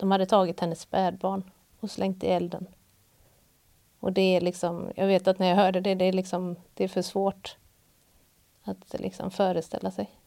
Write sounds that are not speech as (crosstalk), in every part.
De hade tagit hennes spädbarn och slängt i elden. Och det är liksom, jag vet att när jag hörde det, det är liksom, det är för svårt att liksom föreställa sig.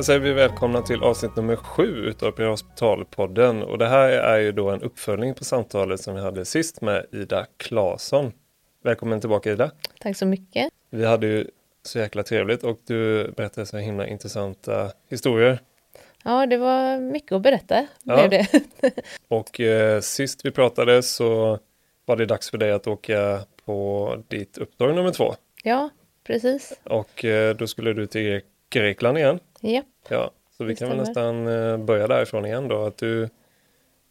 Där säger vi välkomna till avsnitt nummer sju utav Prehospitalpodden. Och det här är ju då en uppföljning på samtalet som vi hade sist med Ida Claesson. Välkommen tillbaka Ida. Tack så mycket. Vi hade ju så jäkla trevligt och du berättade så himla intressanta historier. Ja, det var mycket att berätta. Ja. det. (laughs) och eh, sist vi pratade så var det dags för dig att åka på ditt uppdrag nummer två. Ja, precis. Och eh, då skulle du till Grekland igen. Japp. Ja, så vi kan väl nästan eh, börja därifrån igen då, att du,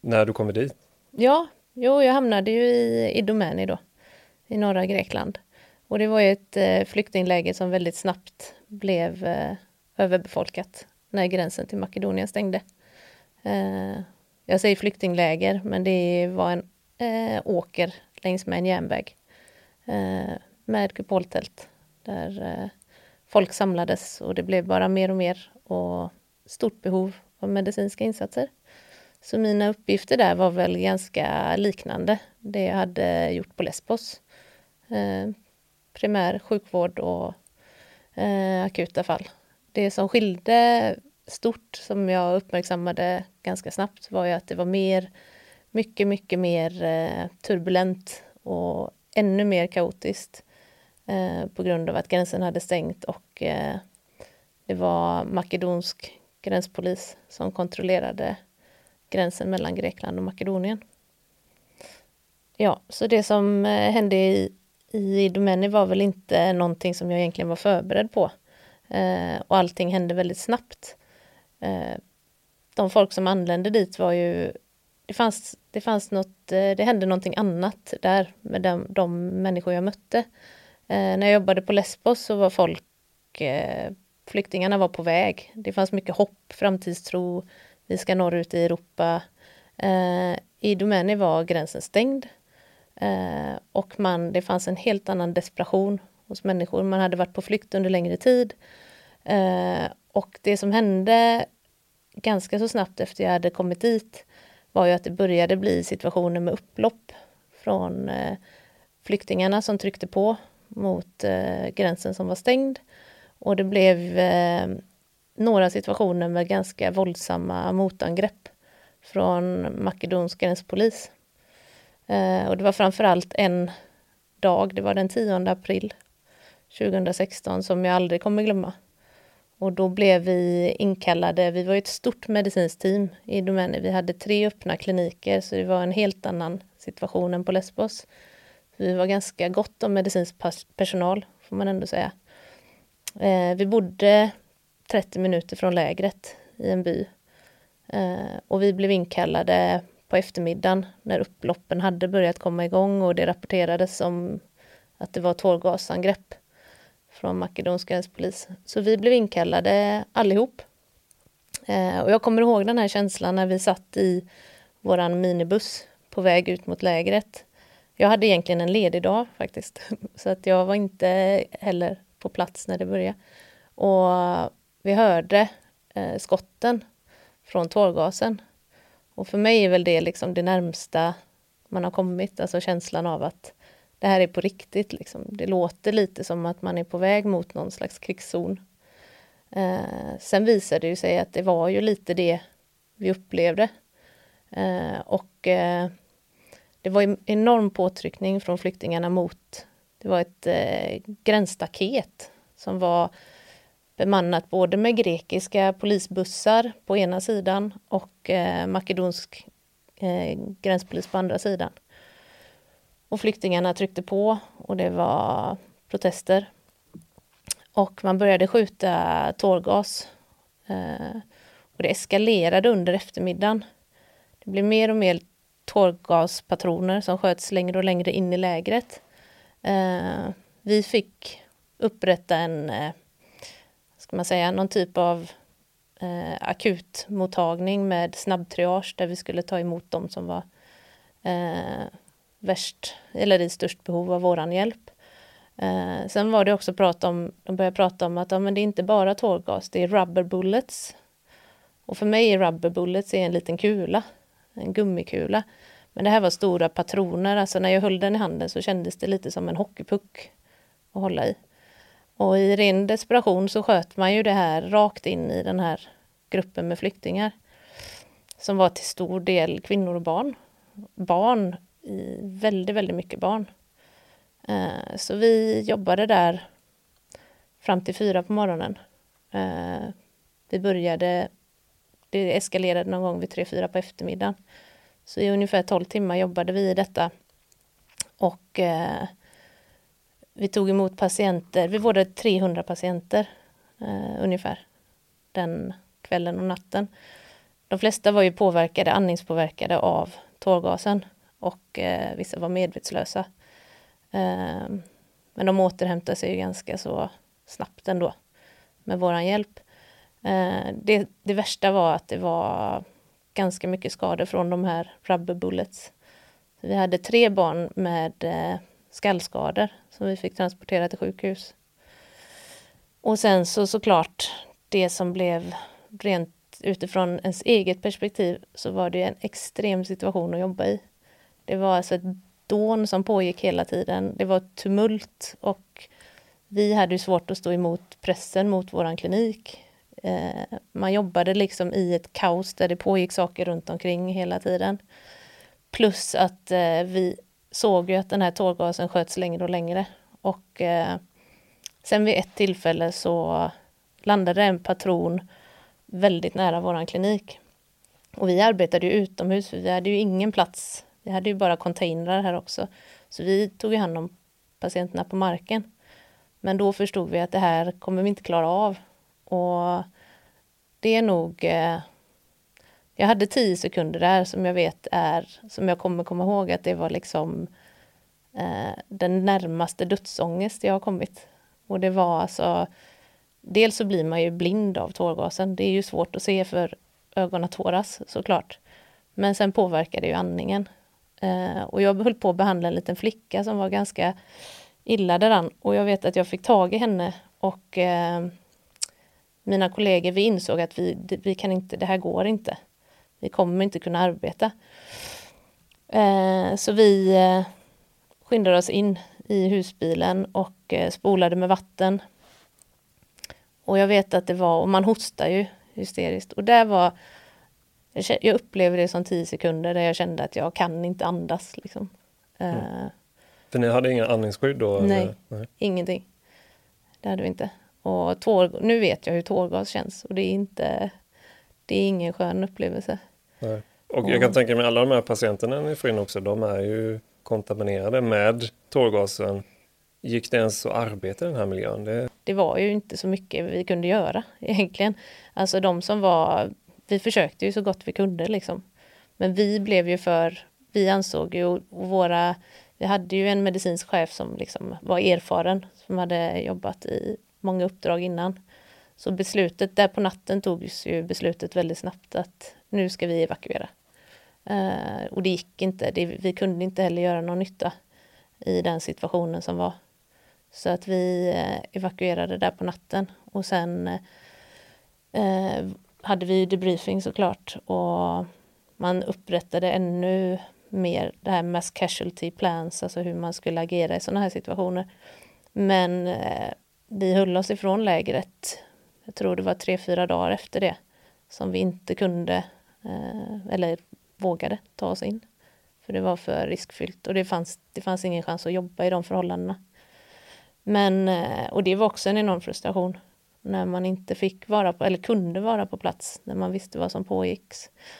när du kommer dit. Ja, jo, jag hamnade ju i, i Domäni då, i norra Grekland. Och det var ju ett eh, flyktingläger som väldigt snabbt blev eh, överbefolkat när gränsen till Makedonien stängde. Eh, jag säger flyktingläger, men det var en eh, åker längs med en järnväg eh, med kupoltält där eh, folk samlades och det blev bara mer och mer och stort behov av medicinska insatser. Så mina uppgifter där var väl ganska liknande det jag hade gjort på Lesbos. Eh, primär sjukvård och eh, akuta fall. Det som skilde stort, som jag uppmärksammade ganska snabbt, var ju att det var mer, mycket, mycket mer eh, turbulent och ännu mer kaotiskt Eh, på grund av att gränsen hade stängt och eh, det var makedonsk gränspolis som kontrollerade gränsen mellan Grekland och Makedonien. Ja, så det som eh, hände i, i Domeni var väl inte någonting som jag egentligen var förberedd på. Eh, och allting hände väldigt snabbt. Eh, de folk som anlände dit var ju... Det fanns, det fanns något, eh, det hände någonting annat där med de, de människor jag mötte. Eh, när jag jobbade på Lesbos så var folk, eh, flyktingarna var på väg. Det fanns mycket hopp, framtidstro, vi ska norrut i Europa. Eh, I Domäni var gränsen stängd och man, det fanns en helt annan desperation hos människor. Man hade varit på flykt under längre tid. Och det som hände ganska så snabbt efter jag hade kommit dit var ju att det började bli situationer med upplopp från flyktingarna som tryckte på mot eh, gränsen som var stängd. Och det blev eh, några situationer med ganska våldsamma motangrepp från makedonsk gränspolis. Eh, och det var framförallt en dag, det var den 10 april 2016, som jag aldrig kommer glömma. Och då blev vi inkallade, vi var ett stort medicinskt team i Domäni. Vi hade tre öppna kliniker, så det var en helt annan situation än på Lesbos. Vi var ganska gott om medicinsk personal, får man ändå säga. Eh, vi bodde 30 minuter från lägret i en by. Eh, och vi blev inkallade på eftermiddagen när upploppen hade börjat komma igång och det rapporterades om att det var tårgasangrepp från makedonsk gränspolis. Så vi blev inkallade allihop. Eh, och jag kommer ihåg den här känslan när vi satt i våran minibuss på väg ut mot lägret. Jag hade egentligen en ledig dag faktiskt, (laughs) så att jag var inte heller på plats när det började. Och vi hörde eh, skotten från tårgasen. Och för mig är väl det liksom det närmsta man har kommit, alltså känslan av att det här är på riktigt. Liksom. Det låter lite som att man är på väg mot någon slags krigszon. Eh, sen visade det sig att det var ju lite det vi upplevde. Eh, och eh, det var en enorm påtryckning från flyktingarna mot... Det var ett eh, gränsstaket som var bemannat både med grekiska polisbussar på ena sidan och eh, makedonsk eh, gränspolis på andra sidan. Och flyktingarna tryckte på och det var protester. Och man började skjuta tårgas. Eh, och det eskalerade under eftermiddagen. Det blev mer och mer tårgaspatroner som sköts längre och längre in i lägret. Eh, vi fick upprätta en, eh, ska man säga, någon typ av eh, akutmottagning med snabbtriage där vi skulle ta emot de som var eh, värst eller i störst behov av våran hjälp. Eh, sen var det också prat om, de började prata om att ja, men det är inte bara tårgas, det är rubber bullets. Och för mig är rubber bullets en liten kula, en gummikula. Men det här var stora patroner, alltså när jag höll den i handen så kändes det lite som en hockeypuck att hålla i. Och i ren desperation så sköt man ju det här rakt in i den här gruppen med flyktingar. Som var till stor del kvinnor och barn. Barn, väldigt, väldigt mycket barn. Eh, så vi jobbade där fram till fyra på morgonen. Eh, vi började, det eskalerade någon gång vid tre, fyra på eftermiddagen. Så i ungefär 12 timmar jobbade vi i detta. Och eh, vi tog emot patienter, vi vårdade 300 patienter eh, ungefär den kvällen och natten. De flesta var ju påverkade, andningspåverkade av tårgasen och eh, vissa var medvetslösa. Eh, men de återhämtade sig ganska så snabbt ändå med våran hjälp. Eh, det, det, värsta var att det var ganska mycket skador från de här rubber bullets. Vi hade tre barn med eh, skallskador som vi fick transportera till sjukhus. Och sen så såklart det som blev rent utifrån ens eget perspektiv så var det en extrem situation att jobba i. Det var alltså ett dån som pågick hela tiden. Det var tumult och vi hade svårt att stå emot pressen mot våran klinik. Eh, man jobbade liksom i ett kaos där det pågick saker runt omkring hela tiden. Plus att eh, vi såg ju att den här tårgasen sköts längre och längre. Och eh, sen vid ett tillfälle så landade en patron väldigt nära våran klinik. Och vi arbetade ju utomhus, för vi hade ju ingen plats. Vi hade ju bara containrar här också. Så vi tog hand om patienterna på marken. Men då förstod vi att det här kommer vi inte klara av. Och det är nog... Eh, jag hade tio sekunder där som jag vet är, som jag kommer komma ihåg att det var liksom eh, den närmaste dödsångest jag har kommit. Och det var alltså, dels så blir man ju blind av tårgasen. Det är ju svårt att se för ögonen tåras såklart. Men sen påverkar det ju andningen. Eh, och jag höll på att behandla en liten flicka som var ganska illa däran. Och jag vet att jag fick tag i henne och eh, mina kollegor, vi insåg att vi, vi kan inte, det här går inte. Vi kommer inte kunna arbeta. Eh, så vi eh, skyndade oss in i husbilen och eh, spolade med vatten. Och jag vet att det var, och man hostar ju hysteriskt. Och där var, jag upplevde det som tio sekunder där jag kände att jag kan inte andas. Liksom. Mm. Uh, För ni hade inga andningsskydd då? Nej, nej, ingenting. Det hade vi inte. Och tår, nu vet jag hur tårgas känns och det är inte, det är ingen skön upplevelse. Nej. Och jag kan tänka mig alla de här patienterna ni får in också, de är ju kontaminerade med tårgasen. Gick det ens att arbeta i den här miljön? Det... det var ju inte så mycket vi kunde göra (laughs) egentligen. Alltså de som var, vi försökte ju så gott vi kunde liksom. Men vi blev ju för, vi ansåg ju, och våra, vi hade ju en medicinsk chef som liksom var erfaren, som hade jobbat i många uppdrag innan. Så beslutet, där på natten togs ju beslutet väldigt snabbt att nu ska vi evakuera. Eh, och det gick inte, det, vi kunde inte heller göra någon nytta i den situationen som var. Så att vi eh, evakuerade där på natten och sen eh, eh hade vi debriefing såklart och man upprättade ännu mer det här mass casualty plans, alltså hur man skulle agera i sådana här situationer. Men eh, vi höll oss ifrån lägret, jag tror det var tre, fyra dagar efter det, som vi inte kunde eh, eller vågade ta oss in. För det var för riskfyllt och det fanns, det fanns ingen chans att jobba i de förhållandena. Men, eh, och det var också en enorm frustration när man inte fick vara på, eller kunde vara på plats, när man visste vad som pågick.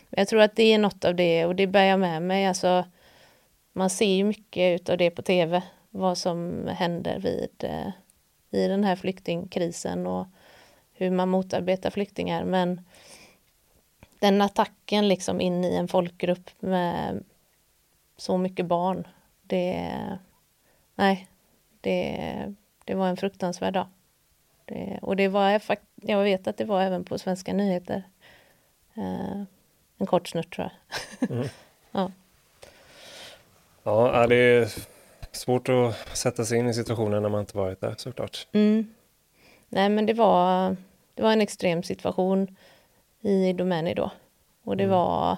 Men jag tror att det är något av det och det bär jag med mig. Alltså, man ser ju mycket av det på tv, vad som händer vid eh, i den här flyktingkrisen och hur man motarbetar flyktingar. Men den attacken liksom in i en folkgrupp med så mycket barn, det... Nej, det, det var en fruktansvärd dag. Det, och det var, jag vet att det var även på svenska nyheter. Eh, en kort snutt tror jag. Mm. (laughs) ja. ja, det är svårt att sätta sig in i situationen när man inte varit där såklart. Mm. Nej, men det var, det var en extrem situation i Domäni då. Och det mm. var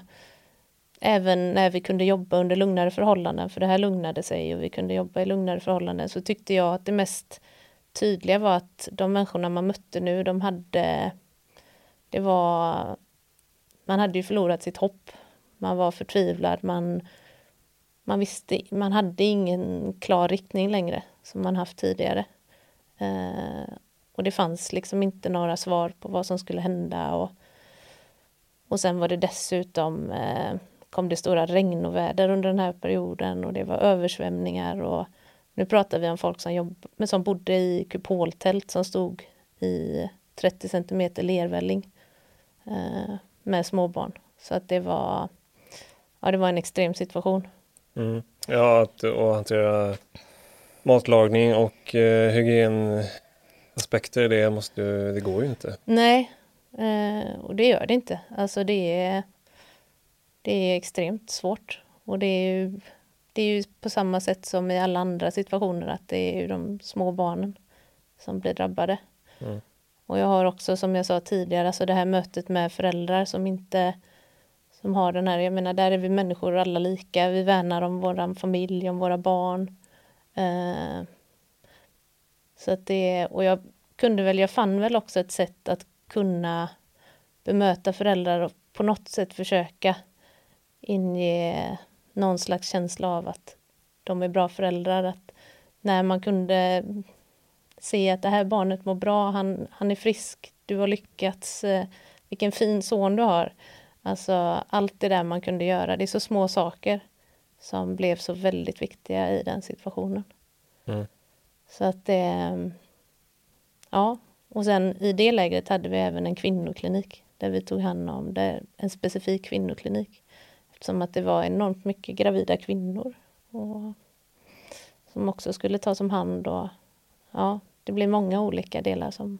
även när vi kunde jobba under lugnare förhållanden, för det här lugnade sig och vi kunde jobba i lugnare förhållanden, så tyckte jag att det mest tydliga var att de människorna man mötte nu, de hade... Det var... Man hade ju förlorat sitt hopp. Man var förtvivlad, man, man visste, man hade ingen klar riktning längre som man haft tidigare. Eh, och det fanns liksom inte några svar på vad som skulle hända och, och sen var det dessutom eh, kom det stora regnoväder under den här perioden och det var översvämningar och nu pratar vi om folk som, jobb, men som bodde i kupoltält som stod i 30 centimeter lervälling eh, med småbarn. Så att det var, ja, det var en extrem situation. Mm. Ja, att och hantera matlagning och eh, hygienaspekter, det, måste, det går ju inte. Nej, eh, och det gör det inte. Alltså det är, det är extremt svårt. Och det är ju det är ju på samma sätt som i alla andra situationer att det är ju de små barnen som blir drabbade. Mm. Och jag har också som jag sa tidigare, alltså det här mötet med föräldrar som inte som har den här, jag menar där är vi människor alla lika, vi värnar om våran familj, om våra barn. Eh, så att det, och jag kunde väl, jag fann väl också ett sätt att kunna bemöta föräldrar och på något sätt försöka inge någon slags känsla av att de är bra föräldrar. Att när man kunde se att det här barnet mår bra, han, han är frisk, du har lyckats, eh, vilken fin son du har. Alltså allt det där man kunde göra, det är så små saker som blev så väldigt viktiga i den situationen. Mm. Så att det... Ja, och sen i det lägret hade vi även en kvinnoklinik där vi tog hand om det, en specifik kvinnoklinik som att det var enormt mycket gravida kvinnor och, som också skulle tas om hand. Och, ja, det blev många olika delar som,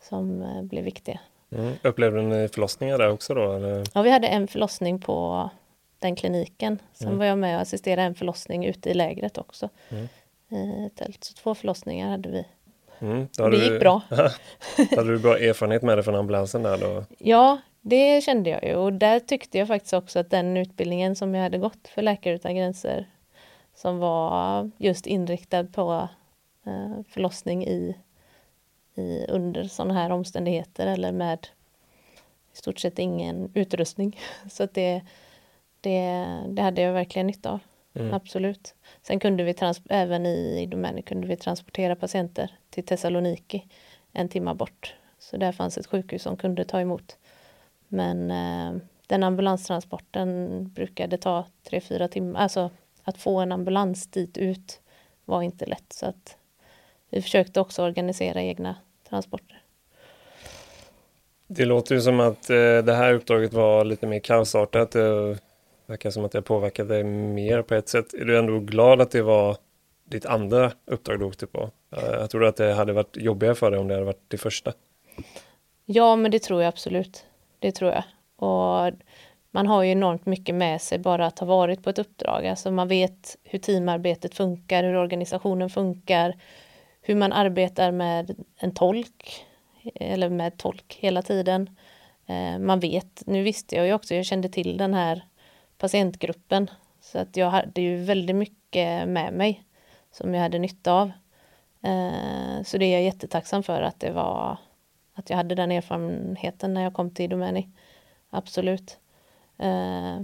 som eh, blev viktiga. Mm. Upplevde ni förlossningar där också då? Eller? Ja, vi hade en förlossning på den kliniken. Sen mm. var jag med och assisterade en förlossning ute i lägret också. Mm. I tält. Så två förlossningar hade vi. Mm, det gick du, bra. (laughs) hade du bra erfarenhet med det från ambulansen där då? Ja, det kände jag ju och där tyckte jag faktiskt också att den utbildningen som jag hade gått för Läkare utan gränser som var just inriktad på eh, förlossning i, i under sådana här omständigheter eller med i stort sett ingen utrustning. (laughs) Så att det, det, det hade jag verkligen nytta av. Mm. Absolut. Sen kunde vi även i, Domänen kunde vi transportera patienter till Thessaloniki en timme bort. Så där fanns ett sjukhus som kunde ta emot men eh, den ambulanstransporten brukade ta tre fyra timmar. Alltså att få en ambulans dit ut var inte lätt. Så att vi försökte också organisera egna transporter. Det låter ju som att eh, det här uppdraget var lite mer kaosartat. Det verkar som att det påverkade dig mer på ett sätt. Är du ändå glad att det var ditt andra uppdrag du åkte på? Jag tror att det hade varit jobbigare för dig om det hade varit det första. Ja, men det tror jag absolut. Det tror jag. Och man har ju enormt mycket med sig bara att ha varit på ett uppdrag. Alltså man vet hur teamarbetet funkar, hur organisationen funkar, hur man arbetar med en tolk eller med tolk hela tiden. Eh, man vet, nu visste jag ju också, jag kände till den här patientgruppen så att jag hade ju väldigt mycket med mig som jag hade nytta av. Eh, så det är jag jättetacksam för att det var att jag hade den erfarenheten när jag kom till Domäni. Absolut. Eh,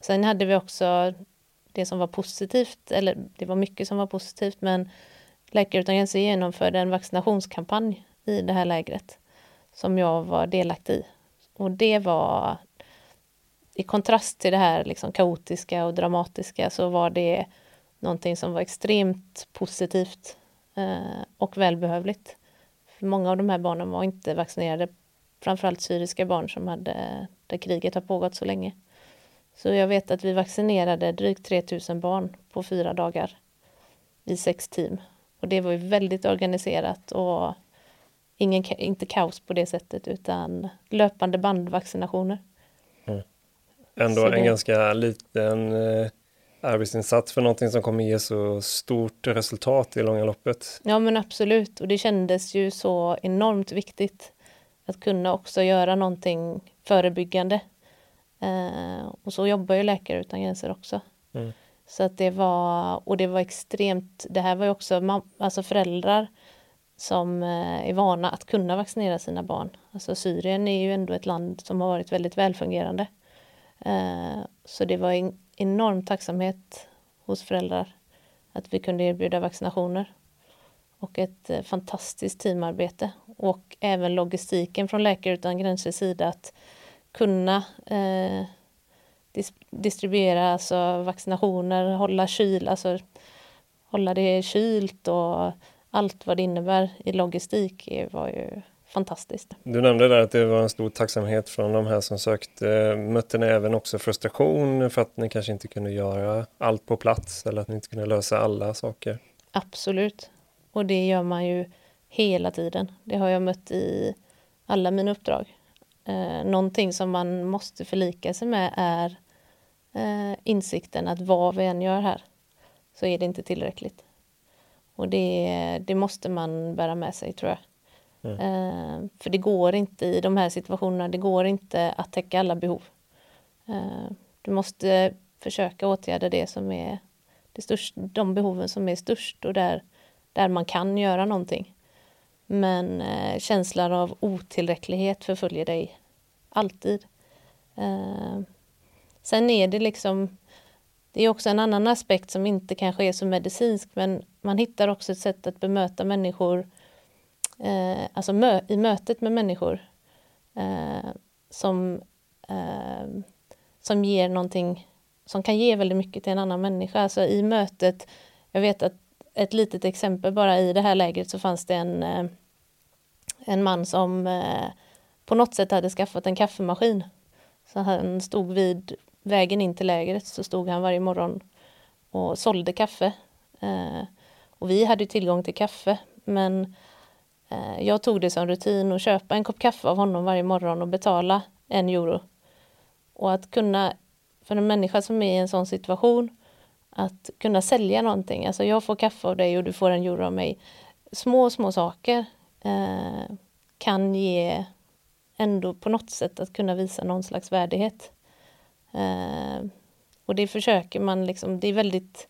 sen hade vi också det som var positivt, eller det var mycket som var positivt, men Läkare utan gränser genomförde en vaccinationskampanj i det här lägret som jag var delaktig i. Och det var i kontrast till det här liksom kaotiska och dramatiska så var det någonting som var extremt positivt eh, och välbehövligt. För många av de här barnen var inte vaccinerade, framförallt syriska barn som hade, där kriget har pågått så länge. Så jag vet att vi vaccinerade drygt 3000 barn på fyra dagar i sex team. Och det var ju väldigt organiserat och ingen, inte kaos på det sättet utan löpande bandvaccinationer. Mm. Ändå det... en ganska liten eh, arbetsinsats för någonting som kommer ge så stort resultat i långa loppet. Ja men absolut och det kändes ju så enormt viktigt att kunna också göra någonting förebyggande. Eh, och så jobbar ju Läkare utan gränser också. Mm. Så att det var, och det var extremt, det här var ju också alltså föräldrar som eh, är vana att kunna vaccinera sina barn. Alltså Syrien är ju ändå ett land som har varit väldigt välfungerande. Eh, så det var en enorm tacksamhet hos föräldrar att vi kunde erbjuda vaccinationer. Och ett eh, fantastiskt teamarbete och även logistiken från Läkare utan gränsers sida att kunna eh, dis distribuera alltså vaccinationer, hålla kyl, alltså hålla det kylt och allt vad det innebär i logistik var ju fantastiskt. Du nämnde där att det var en stor tacksamhet från de här som sökte. Mötte ni även också frustration för att ni kanske inte kunde göra allt på plats eller att ni inte kunde lösa alla saker? Absolut. Och det gör man ju hela tiden. Det har jag mött i alla mina uppdrag. Eh, någonting som man måste förlika sig med är eh, insikten att vad vi än gör här så är det inte tillräckligt. Och det, det måste man bära med sig tror jag. Mm. Eh, för det går inte i de här situationerna, det går inte att täcka alla behov. Eh, du måste försöka åtgärda det som är det största, de behoven som är störst och där, där man kan göra någonting. Men eh, känslan av otillräcklighet förföljer dig alltid. Eh, sen är det liksom det är också en annan aspekt som inte kanske är så medicinsk men man hittar också ett sätt att bemöta människor eh, alltså mö i mötet med människor eh, som, eh, som ger någonting som kan ge väldigt mycket till en annan människa. Alltså i mötet, jag vet att ett litet exempel bara i det här lägret så fanns det en, eh, en man som eh, på något sätt hade skaffat en kaffemaskin. Så han stod vid vägen in till lägret så stod han varje morgon och sålde kaffe. Eh, och vi hade tillgång till kaffe men jag tog det som rutin att köpa en kopp kaffe av honom varje morgon och betala en euro. Och att kunna, för en människa som är i en sån situation, att kunna sälja någonting, alltså jag får kaffe av dig och du får en euro av mig. Små, små saker eh, kan ge ändå på något sätt att kunna visa någon slags värdighet. Eh, och det försöker man liksom, det är väldigt,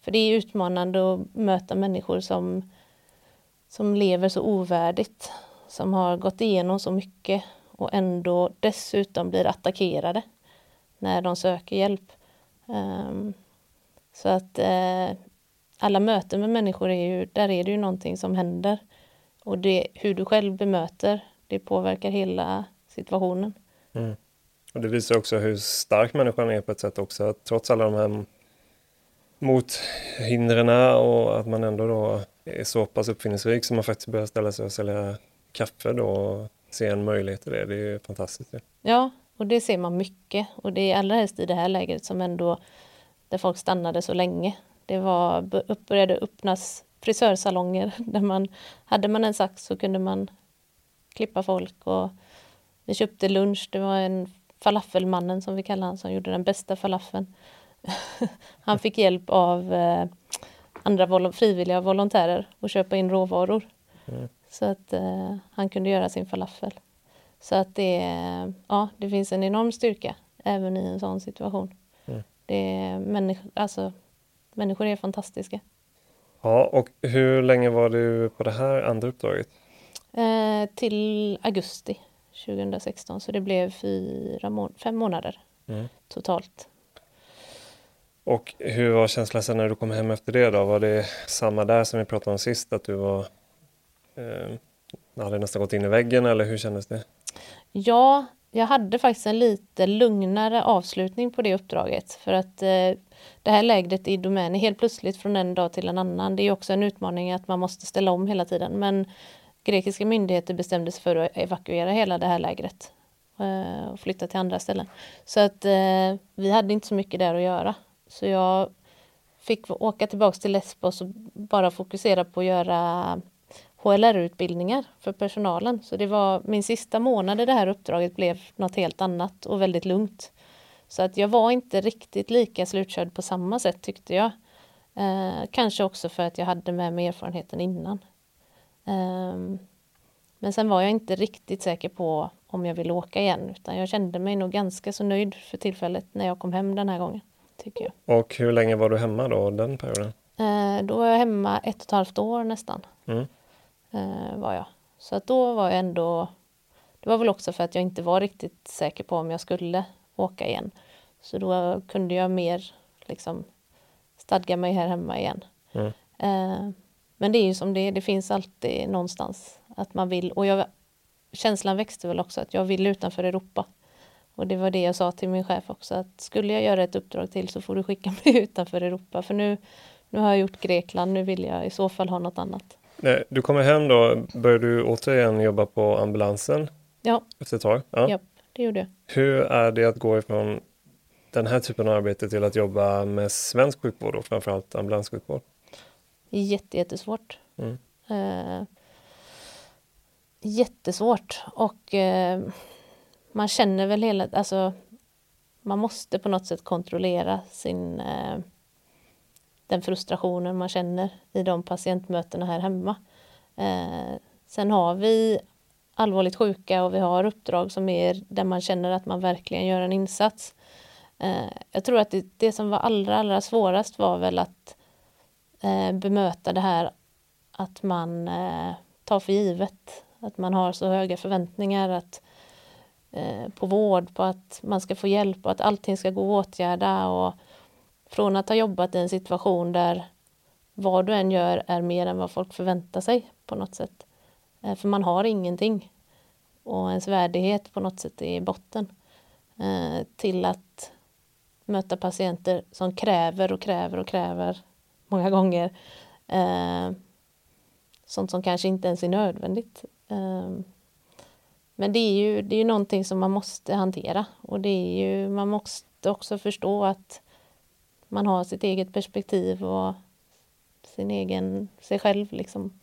för det är utmanande att möta människor som, som lever så ovärdigt, som har gått igenom så mycket och ändå dessutom blir attackerade när de söker hjälp. Eh, så att eh, alla möten med människor är ju, där är det ju någonting som händer. Och det, hur du själv bemöter, det påverkar hela situationen. Mm. Och det visar också hur stark människan är på ett sätt också, att trots alla de här mothindren och att man ändå då är så pass uppfinningsrik som man faktiskt börjar ställa sig och sälja kaffe då och se en möjlighet i det. Det är fantastiskt. Ja, och det ser man mycket och det är allra helst i det här läget som ändå där folk stannade så länge. Det var, började öppnas frisörsalonger (laughs) där man hade man en sax så kunde man klippa folk och vi köpte lunch. Det var en falafelmannen som vi kallar han som gjorde den bästa falafeln. (laughs) han fick hjälp av eh, andra vol frivilliga volontärer att köpa in råvaror. Mm. Så att eh, han kunde göra sin falafel. Så att det, ja, det finns en enorm styrka även i en sån situation. Mm. Det människ alltså, människor är fantastiska. Ja, och hur länge var du på det här andra uppdraget? Eh, till augusti 2016 så det blev fyra må fem månader mm. totalt. Och hur var känslan sen när du kom hem efter det då? Var det samma där som vi pratade om sist att du var eh, hade nästan gått in i väggen eller hur kändes det? Ja, jag hade faktiskt en lite lugnare avslutning på det uppdraget för att eh, det här lägret i Domän är helt plötsligt från en dag till en annan. Det är också en utmaning att man måste ställa om hela tiden men grekiska myndigheter bestämde sig för att evakuera hela det här lägret eh, och flytta till andra ställen. Så att eh, vi hade inte så mycket där att göra. Så jag fick åka tillbaks till Lesbos och bara fokusera på att göra HLR-utbildningar för personalen. Så det var min sista månad i det här uppdraget blev något helt annat och väldigt lugnt. Så att jag var inte riktigt lika slutkörd på samma sätt tyckte jag. Eh, kanske också för att jag hade med mig erfarenheten innan. Eh, men sen var jag inte riktigt säker på om jag ville åka igen utan jag kände mig nog ganska så nöjd för tillfället när jag kom hem den här gången. Tycker jag. Och hur länge var du hemma då den perioden? Eh, då var jag hemma ett och ett halvt år nästan. Mm. Eh, var jag. Så att då var jag ändå Det var väl också för att jag inte var riktigt säker på om jag skulle åka igen. Så då kunde jag mer liksom stadga mig här hemma igen. Mm. Eh, men det är ju som det är, det finns alltid någonstans att man vill och jag, känslan växte väl också att jag vill utanför Europa. Och det var det jag sa till min chef också att skulle jag göra ett uppdrag till så får du skicka (laughs) mig utanför Europa för nu, nu har jag gjort Grekland, nu vill jag i så fall ha något annat. Du kommer hem då, börjar du återigen jobba på ambulansen? Ja. Efter ett tag? Ja, ja det gjorde jag. Hur är det att gå ifrån den här typen av arbete till att jobba med svensk sjukvård och framförallt ambulanssjukvård? Jätte, jättesvårt. Mm. Eh, jättesvårt och eh, man känner väl hela, alltså man måste på något sätt kontrollera sin eh, den frustrationen man känner i de patientmötena här hemma. Eh, sen har vi allvarligt sjuka och vi har uppdrag som är där man känner att man verkligen gör en insats. Eh, jag tror att det, det, som var allra, allra svårast var väl att eh, bemöta det här att man eh, tar för givet att man har så höga förväntningar att, eh, på vård, på att man ska få hjälp och att allting ska gå att åtgärda. Och från att ha jobbat i en situation där vad du än gör är mer än vad folk förväntar sig på något sätt. Eh, för man har ingenting. Och ens värdighet på något sätt är i botten. Eh, till att möta patienter som kräver och kräver och kräver många gånger eh, sånt som kanske inte ens är nödvändigt. Men det är ju det är någonting som man måste hantera och det är ju, man måste också förstå att man har sitt eget perspektiv och sin egen, sig själv liksom.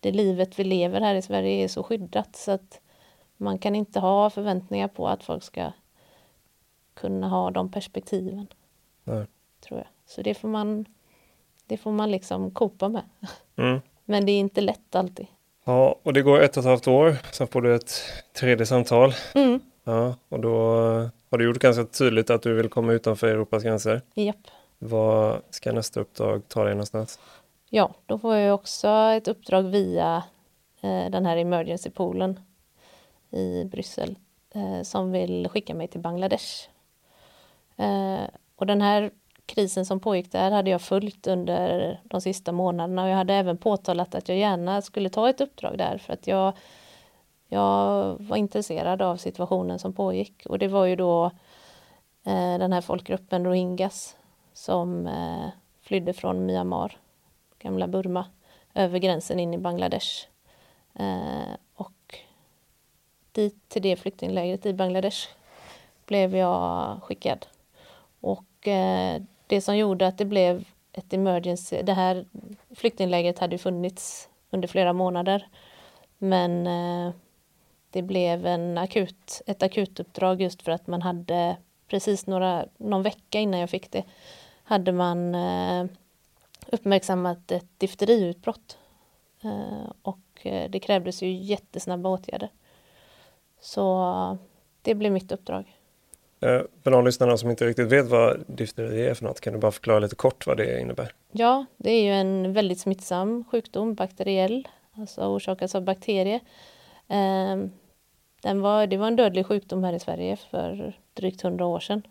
Det livet vi lever här i Sverige är så skyddat så att man kan inte ha förväntningar på att folk ska kunna ha de perspektiven. Nej. Tror jag. Så det får man, det får man liksom kopa med. Mm. Men det är inte lätt alltid. Ja, och det går ett och ett halvt år, sen får du ett tredje samtal. Mm. Ja, och då har du gjort ganska tydligt att du vill komma utanför Europas gränser. Japp. Vad ska nästa uppdrag ta dig någonstans? Ja, då får jag också ett uppdrag via eh, den här emergency poolen i Bryssel eh, som vill skicka mig till Bangladesh. Eh, och den här krisen som pågick där hade jag följt under de sista månaderna och jag hade även påtalat att jag gärna skulle ta ett uppdrag där för att jag, jag var intresserad av situationen som pågick och det var ju då eh, den här folkgruppen rohingyas som eh, flydde från Myanmar, gamla Burma, över gränsen in i Bangladesh. Eh, och dit till det flyktinglägret i Bangladesh blev jag skickad. Och eh, det som gjorde att det blev ett emergency, det här flyktinglägret hade funnits under flera månader. Men eh, det blev en akut, ett akutuppdrag just för att man hade precis några, någon vecka innan jag fick det, hade man eh, uppmärksammat ett difteriutbrott. Eh, och eh, det krävdes ju jättesnabba åtgärder. Så det blev mitt uppdrag. För de lyssnarna som inte riktigt vet vad difteri är för något, kan du bara förklara lite kort vad det innebär? Ja, det är ju en väldigt smittsam sjukdom, bakteriell, alltså orsakas av bakterier. Den var, det var en dödlig sjukdom här i Sverige för drygt 100 år sedan.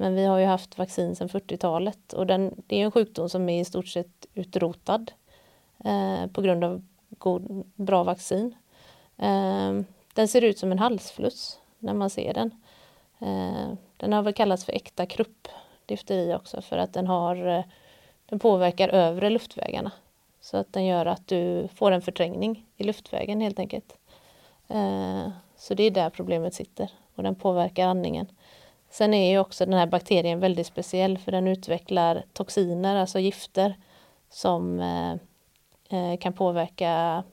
Men vi har ju haft vaccin sedan 40-talet och den, det är en sjukdom som är i stort sett utrotad eh, på grund av god, bra vaccin. Eh, den ser ut som en halsfluss när man ser den. Eh, den har väl kallats för äkta krupp, difteri också för att den har eh, den påverkar övre luftvägarna. Så att den gör att du får en förträngning i luftvägen helt enkelt. Eh, så det är där problemet sitter och den påverkar andningen. Sen är ju också den här bakterien väldigt speciell för den utvecklar toxiner, alltså gifter som eh, eh, kan påverka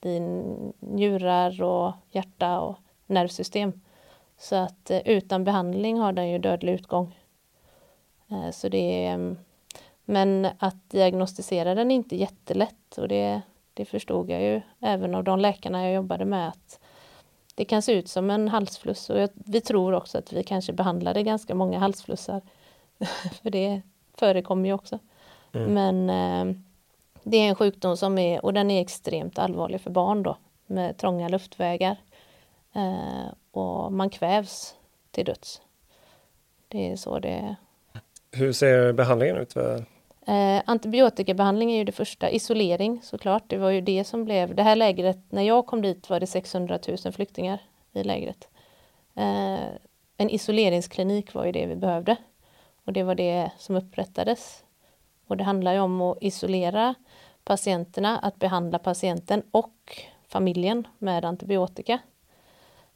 din njurar och hjärta och nervsystem. Så att eh, utan behandling har den ju dödlig utgång. Eh, så det är, mm, men att diagnostisera den är inte jättelätt och det, det förstod jag ju även av de läkarna jag jobbade med att det kan se ut som en halsfluss och jag, vi tror också att vi kanske behandlade ganska många halsflussar. (laughs) För det förekommer ju också. Mm. Men eh, det är en sjukdom som är, och den är extremt allvarlig för barn då, med trånga luftvägar. Eh, och man kvävs till döds. Det är så det är. Hur ser behandlingen ut? Eh, antibiotikabehandling är ju det första, isolering såklart. Det var ju det som blev, det här lägret, när jag kom dit var det 600 000 flyktingar i lägret. Eh, en isoleringsklinik var ju det vi behövde. Och det var det som upprättades. Och det handlar ju om att isolera patienterna, att behandla patienten och familjen med antibiotika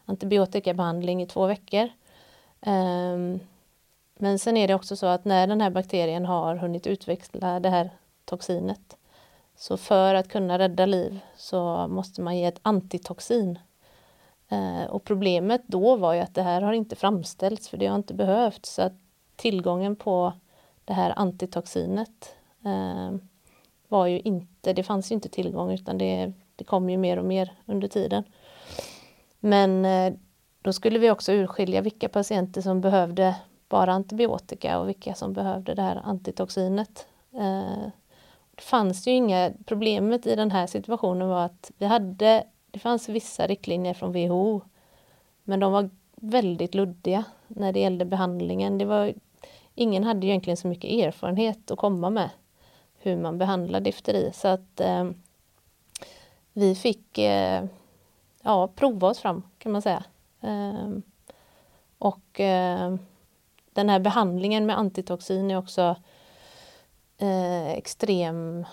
antibiotikabehandling i två veckor. Um, men sen är det också så att när den här bakterien har hunnit utveckla det här toxinet så för att kunna rädda liv så måste man ge ett antitoxin. Eh, och problemet då var ju att det här har inte framställts för det har inte behövts. Så att tillgången på det här antitoxinet eh, var ju inte, det fanns ju inte tillgång utan det, det kom ju mer och mer under tiden. Men eh, då skulle vi också urskilja vilka patienter som behövde bara antibiotika och vilka som behövde det här antitoxinet. Eh, det fanns ju inga, problemet i den här situationen var att vi hade, det fanns vissa riktlinjer från WHO, men de var väldigt luddiga när det gällde behandlingen. Det var, ingen hade egentligen så mycket erfarenhet att komma med hur man behandlar difteri så att eh, vi fick eh, ja, prova oss fram kan man säga. Eh, och eh, den här behandlingen med antitoxin är också eh, extrem,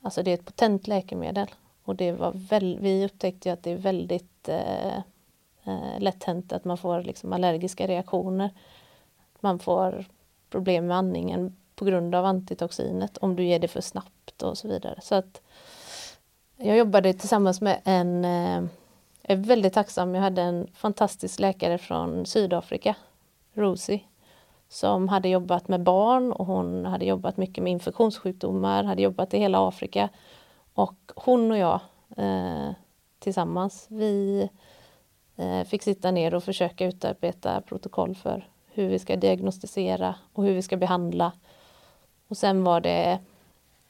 alltså det är ett potent läkemedel. Och det var väl, vi upptäckte att det är väldigt eh, eh, lätt hänt att man får liksom allergiska reaktioner. Man får problem med andningen på grund av antitoxinet om du ger det för snabbt och så vidare. Så att jag jobbade tillsammans med en eh, jag är väldigt tacksam. Jag hade en fantastisk läkare från Sydafrika, Rosie, som hade jobbat med barn och hon hade jobbat mycket med infektionssjukdomar, hade jobbat i hela Afrika. Och hon och jag eh, tillsammans, vi eh, fick sitta ner och försöka utarbeta protokoll för hur vi ska diagnostisera och hur vi ska behandla. Och sen var det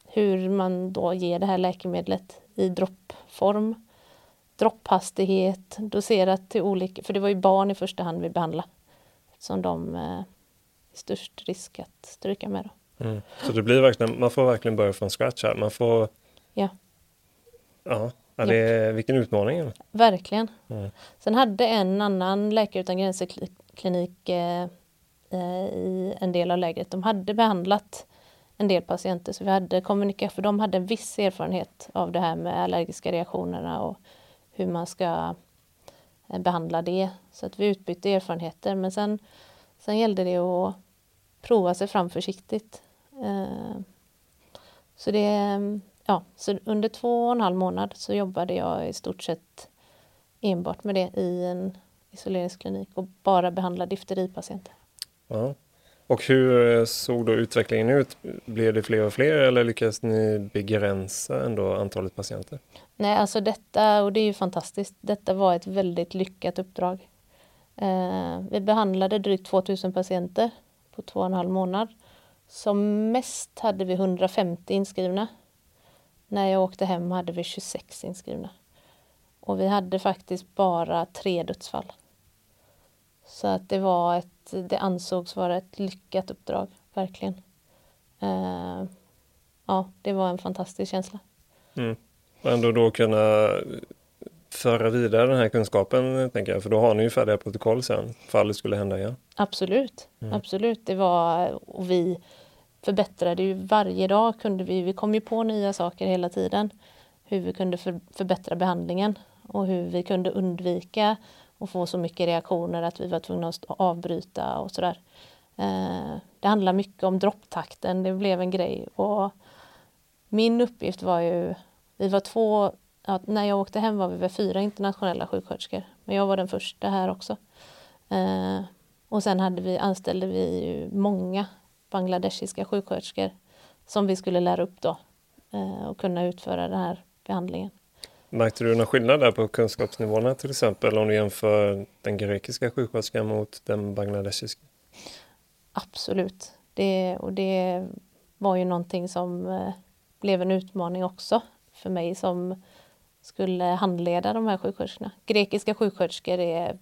hur man då ger det här läkemedlet i droppform dropphastighet, doserat till olika, för det var ju barn i första hand vi behandlade. Som de eh, störst risk att stryka med. Då. Mm. Så det blir verkligen, man får verkligen börja från scratch här. Man får... Ja. Ja, ja det är, vilken utmaning. Verkligen. Mm. Sen hade en annan Läkare utan gränser klinik eh, eh, i en del av lägret, de hade behandlat en del patienter så vi hade kommunikation, för de hade en viss erfarenhet av det här med allergiska reaktionerna och hur man ska eh, behandla det. Så att vi utbytte erfarenheter men sen, sen gällde det att prova sig fram försiktigt. Eh, så det, ja, så under två och en halv månad så jobbade jag i stort sett enbart med det i en isoleringsklinik och bara behandla difteripatienter. Ja. Och hur såg då utvecklingen ut? Blev det fler och fler eller lyckades ni begränsa ändå antalet patienter? Nej, alltså detta, och det är ju fantastiskt, detta var ett väldigt lyckat uppdrag. Eh, vi behandlade drygt 2000 patienter på två och en halv månad. Som mest hade vi 150 inskrivna. När jag åkte hem hade vi 26 inskrivna. Och vi hade faktiskt bara tre dödsfall. Så att det var ett, det ansågs vara ett lyckat uppdrag, verkligen. Uh, ja, det var en fantastisk känsla. Mm. Och ändå då kunna föra vidare den här kunskapen, tänker jag, för då har ni ju färdiga protokoll sen, fall det skulle hända igen. Absolut, mm. absolut. Det var, och vi förbättrade ju varje dag, kunde vi, vi kom ju på nya saker hela tiden. Hur vi kunde för, förbättra behandlingen och hur vi kunde undvika att få så mycket reaktioner att vi var tvungna att avbryta och sådär. Eh, det handlar mycket om dropptakten, det blev en grej. Och min uppgift var ju, vi var två, ja, när jag åkte hem var vi väl fyra internationella sjuksköterskor, men jag var den första här också. Eh, och sen hade vi, anställde vi ju många bangladeshiska sjuksköterskor som vi skulle lära upp då eh, och kunna utföra den här behandlingen. Märkte du någon skillnad där på kunskapsnivåerna till exempel om du jämför den grekiska sjuksköterskan mot den bangladeshiska? Absolut. Det, och det var ju någonting som eh, blev en utmaning också för mig som skulle handleda de här sjuksköterskorna. Grekiska sjuksköterskor är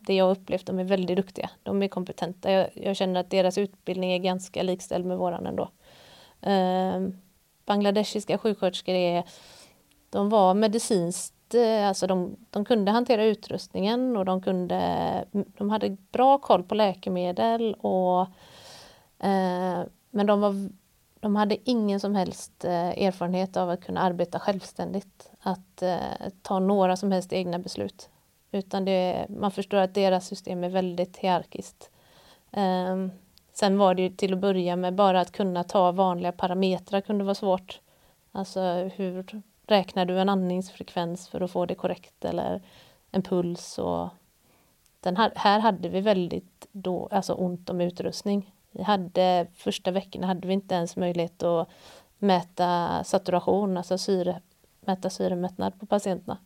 det jag upplevt, de är väldigt duktiga. De är kompetenta. Jag, jag känner att deras utbildning är ganska likställd med våran ändå. Eh, bangladeshiska sjuksköterskor är, de var medicinskt, eh, alltså de, de kunde hantera utrustningen och de kunde, de hade bra koll på läkemedel och eh, men de var de hade ingen som helst eh, erfarenhet av att kunna arbeta självständigt, att eh, ta några som helst egna beslut. Utan det, man förstår att deras system är väldigt hierarkiskt. Ehm, sen var det ju till att börja med bara att kunna ta vanliga parametrar kunde vara svårt. Alltså hur räknar du en andningsfrekvens för att få det korrekt eller en puls och den här, här hade vi väldigt då, alltså ont om utrustning. Vi hade, första veckorna hade vi inte ens möjlighet att mäta saturation, alltså syre, mäta syremättnad på patienterna.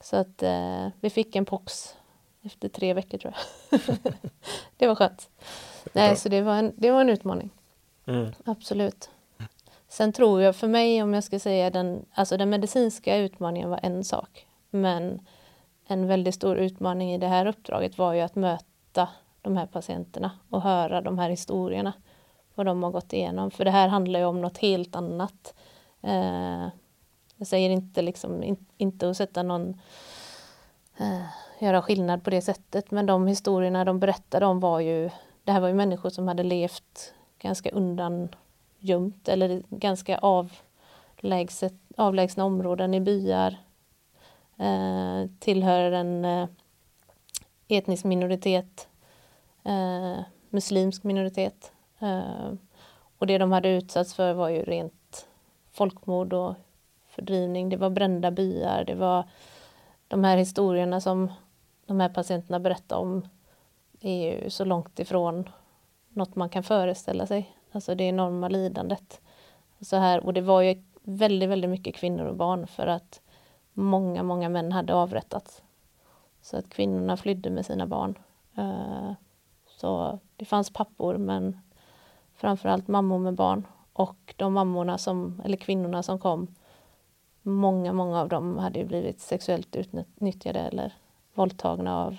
Så att eh, vi fick en pox efter tre veckor tror jag. (laughs) det var skönt. Nej, så det var en, det var en utmaning. Mm. Absolut. Sen tror jag för mig, om jag ska säga den, alltså den medicinska utmaningen var en sak. Men en väldigt stor utmaning i det här uppdraget var ju att möta de här patienterna och höra de här historierna. Vad de har gått igenom. För det här handlar ju om något helt annat. Eh, jag säger inte liksom, in, inte att sätta någon eh, göra skillnad på det sättet, men de historierna de berättade om var ju, det här var ju människor som hade levt ganska undangömt eller ganska avlägset, avlägsna områden i byar, eh, tillhör en eh, etnisk minoritet, eh, muslimsk minoritet. Eh, och det de hade utsatts för var ju rent folkmord och fördrivning. Det var brända byar, det var de här historierna som de här patienterna berättar om är ju så långt ifrån något man kan föreställa sig. Alltså det enorma lidandet. Så här, och det var ju väldigt, väldigt mycket kvinnor och barn för att många, många män hade avrättats. Så att kvinnorna flydde med sina barn. Eh, så det fanns pappor men framförallt mammor med barn. Och de mammorna som, eller kvinnorna som kom många, många av dem hade ju blivit sexuellt utnyttjade eller våldtagna av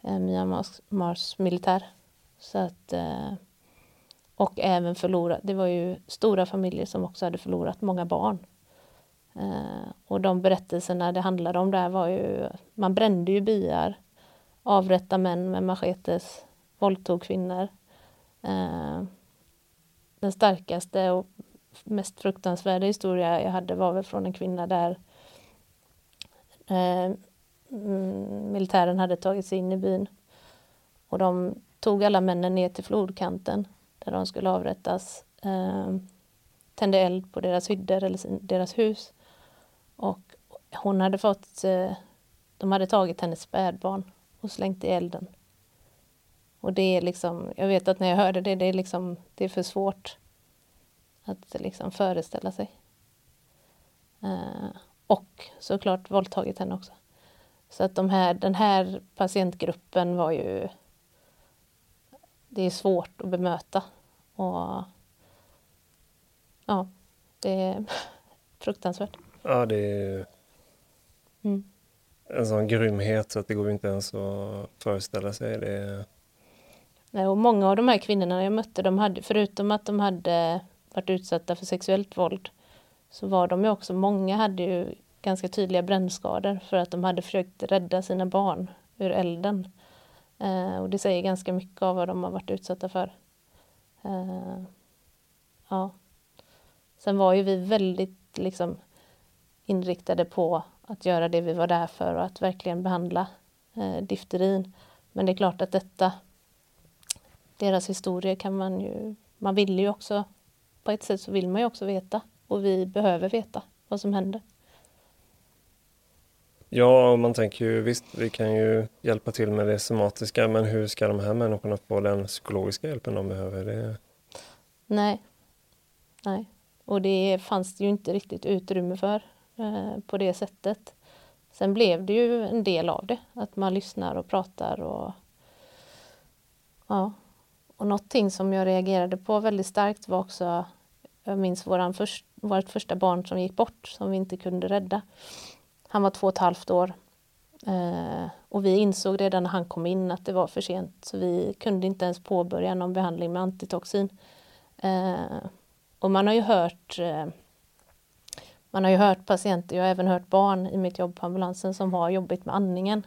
eh, Myanmars militär. Så att, eh, och även förlorat, det var ju stora familjer som också hade förlorat många barn. Eh, och de berättelserna det handlade om där var ju, man brände ju byar, Avrätta män med machetes, våldtog kvinnor. Eh, den starkaste och mest fruktansvärda historia jag hade var väl från en kvinna där eh, mm, militären hade tagit sig in i byn. Och de tog alla männen ner till flodkanten där de skulle avrättas. Eh, tände eld på deras hyddor eller deras hus. Och hon hade fått, eh, de hade tagit hennes spädbarn och slängt i elden. Och det är liksom, jag vet att när jag hörde det, det är liksom, det är för svårt att liksom föreställa sig. Eh, och såklart våldtagit henne också. Så att de här, den här patientgruppen var ju... Det är svårt att bemöta. Och ja, det är (laughs) fruktansvärt. Ja, det är mm en sån grymhet så att det går inte ens att föreställa sig. Det Nej, och många av de här kvinnorna jag mötte, de hade, förutom att de hade varit utsatta för sexuellt våld så var de ju också, många hade ju ganska tydliga brännskador för att de hade försökt rädda sina barn ur elden. Eh, och det säger ganska mycket av vad de har varit utsatta för. Eh, ja. Sen var ju vi väldigt liksom inriktade på att göra det vi var där för och att verkligen behandla eh, difterin. Men det är klart att detta, deras historia kan man ju, man vill ju också, på ett sätt så vill man ju också veta och vi behöver veta vad som händer. Ja, man tänker ju visst, vi kan ju hjälpa till med det somatiska, men hur ska de här människorna få den psykologiska hjälpen de behöver? Det... Nej, nej, och det fanns det ju inte riktigt utrymme för Eh, på det sättet. Sen blev det ju en del av det, att man lyssnar och pratar och ja. Och någonting som jag reagerade på väldigt starkt var också, jag minns våran först, vårt första barn som gick bort, som vi inte kunde rädda. Han var två och ett halvt år. Eh, och vi insåg redan när han kom in att det var för sent, så vi kunde inte ens påbörja någon behandling med antitoxin. Eh, och man har ju hört eh, man har ju hört patienter, jag har även hört barn i mitt jobb på ambulansen som har jobbigt med andningen.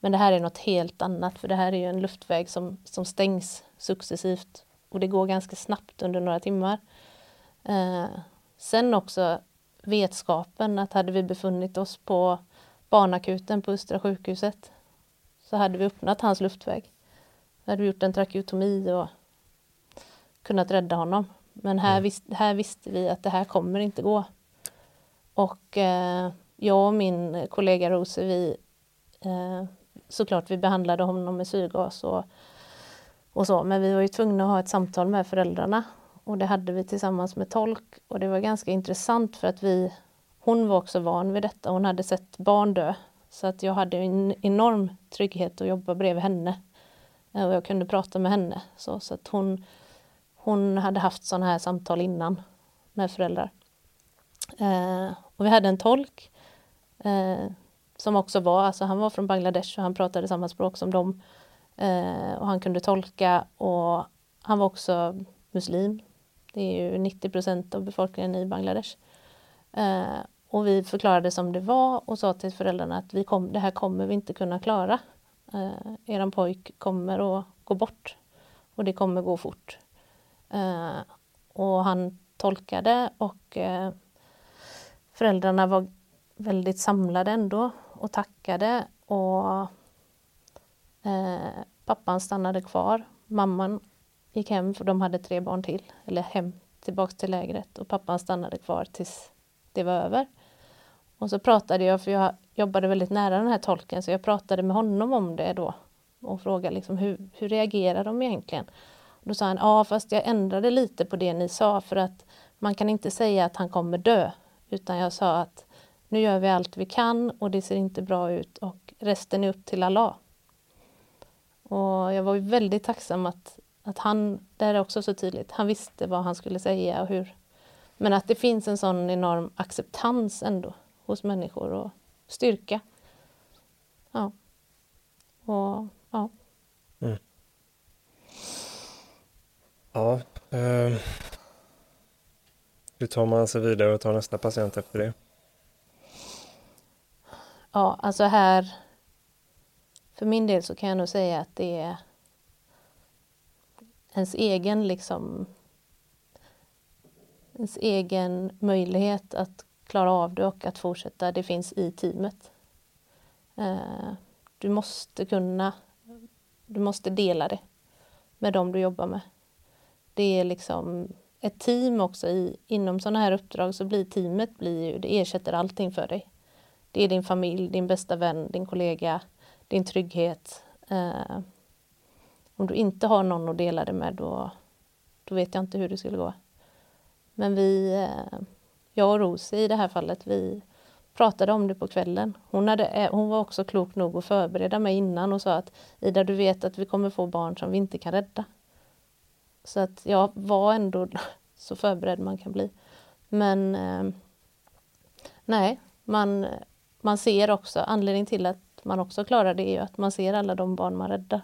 Men det här är något helt annat, för det här är ju en luftväg som, som stängs successivt och det går ganska snabbt under några timmar. Eh, sen också vetskapen att hade vi befunnit oss på barnakuten på Östra sjukhuset så hade vi öppnat hans luftväg. Då hade vi gjort en trakeotomi och kunnat rädda honom. Men här, mm. vis här visste vi att det här kommer inte gå. Och eh, jag och min kollega Rose, vi eh, såklart vi behandlade honom med syrgas och, och så, men vi var ju tvungna att ha ett samtal med föräldrarna och det hade vi tillsammans med tolk och det var ganska intressant för att vi, hon var också van vid detta, hon hade sett barn dö. Så att jag hade en enorm trygghet att jobba bredvid henne. Eh, och jag kunde prata med henne. Så, så att hon, hon hade haft sådana här samtal innan med föräldrar. Eh, och vi hade en tolk eh, som också var, alltså han var från Bangladesh och han pratade samma språk som dem. Eh, och han kunde tolka och han var också muslim det är ju 90 procent av befolkningen i Bangladesh. Eh, och vi förklarade som det var och sa till föräldrarna att vi kom, det här kommer vi inte kunna klara. Eh, eran pojk kommer att gå bort och det kommer gå fort. Eh, och han tolkade och eh, föräldrarna var väldigt samlade ändå och tackade och eh, pappan stannade kvar. Mamman gick hem för de hade tre barn till, eller hem tillbaks till lägret och pappan stannade kvar tills det var över. Och så pratade jag, för jag jobbade väldigt nära den här tolken, så jag pratade med honom om det då och frågade liksom hur, hur reagerar de egentligen? Och då sa han, ja fast jag ändrade lite på det ni sa för att man kan inte säga att han kommer dö, utan jag sa att nu gör vi allt vi kan och det ser inte bra ut och resten är upp till Allah. Och jag var väldigt tacksam att att han, det här är också så tydligt, han visste vad han skulle säga och hur. Men att det finns en sån enorm acceptans ändå hos människor och styrka. Ja. Och ja. Mm. Ja. Eh, hur tar man sig vidare och tar nästa patient efter det? Ja, alltså här för min del så kan jag nog säga att det är ens egen liksom ens egen möjlighet att klara av det och att fortsätta, det finns i teamet. Eh, du måste kunna, du måste dela det med dem du jobbar med. Det är liksom ett team också i, inom sådana här uppdrag så blir teamet blir ju, det ersätter allting för dig. Det är din familj, din bästa vän, din kollega, din trygghet. Eh, om du inte har någon att dela det med då, då vet jag inte hur det skulle gå. Men vi, eh, jag och Rosie i det här fallet, vi pratade om det på kvällen. Hon, hade, eh, hon var också klok nog att förbereda mig innan och sa att Ida, du vet att vi kommer få barn som vi inte kan rädda. Så att jag var ändå (laughs) så förberedd man kan bli. Men eh, nej, man, man ser också, anledningen till att man också klarar det är ju att man ser alla de barn man räddar.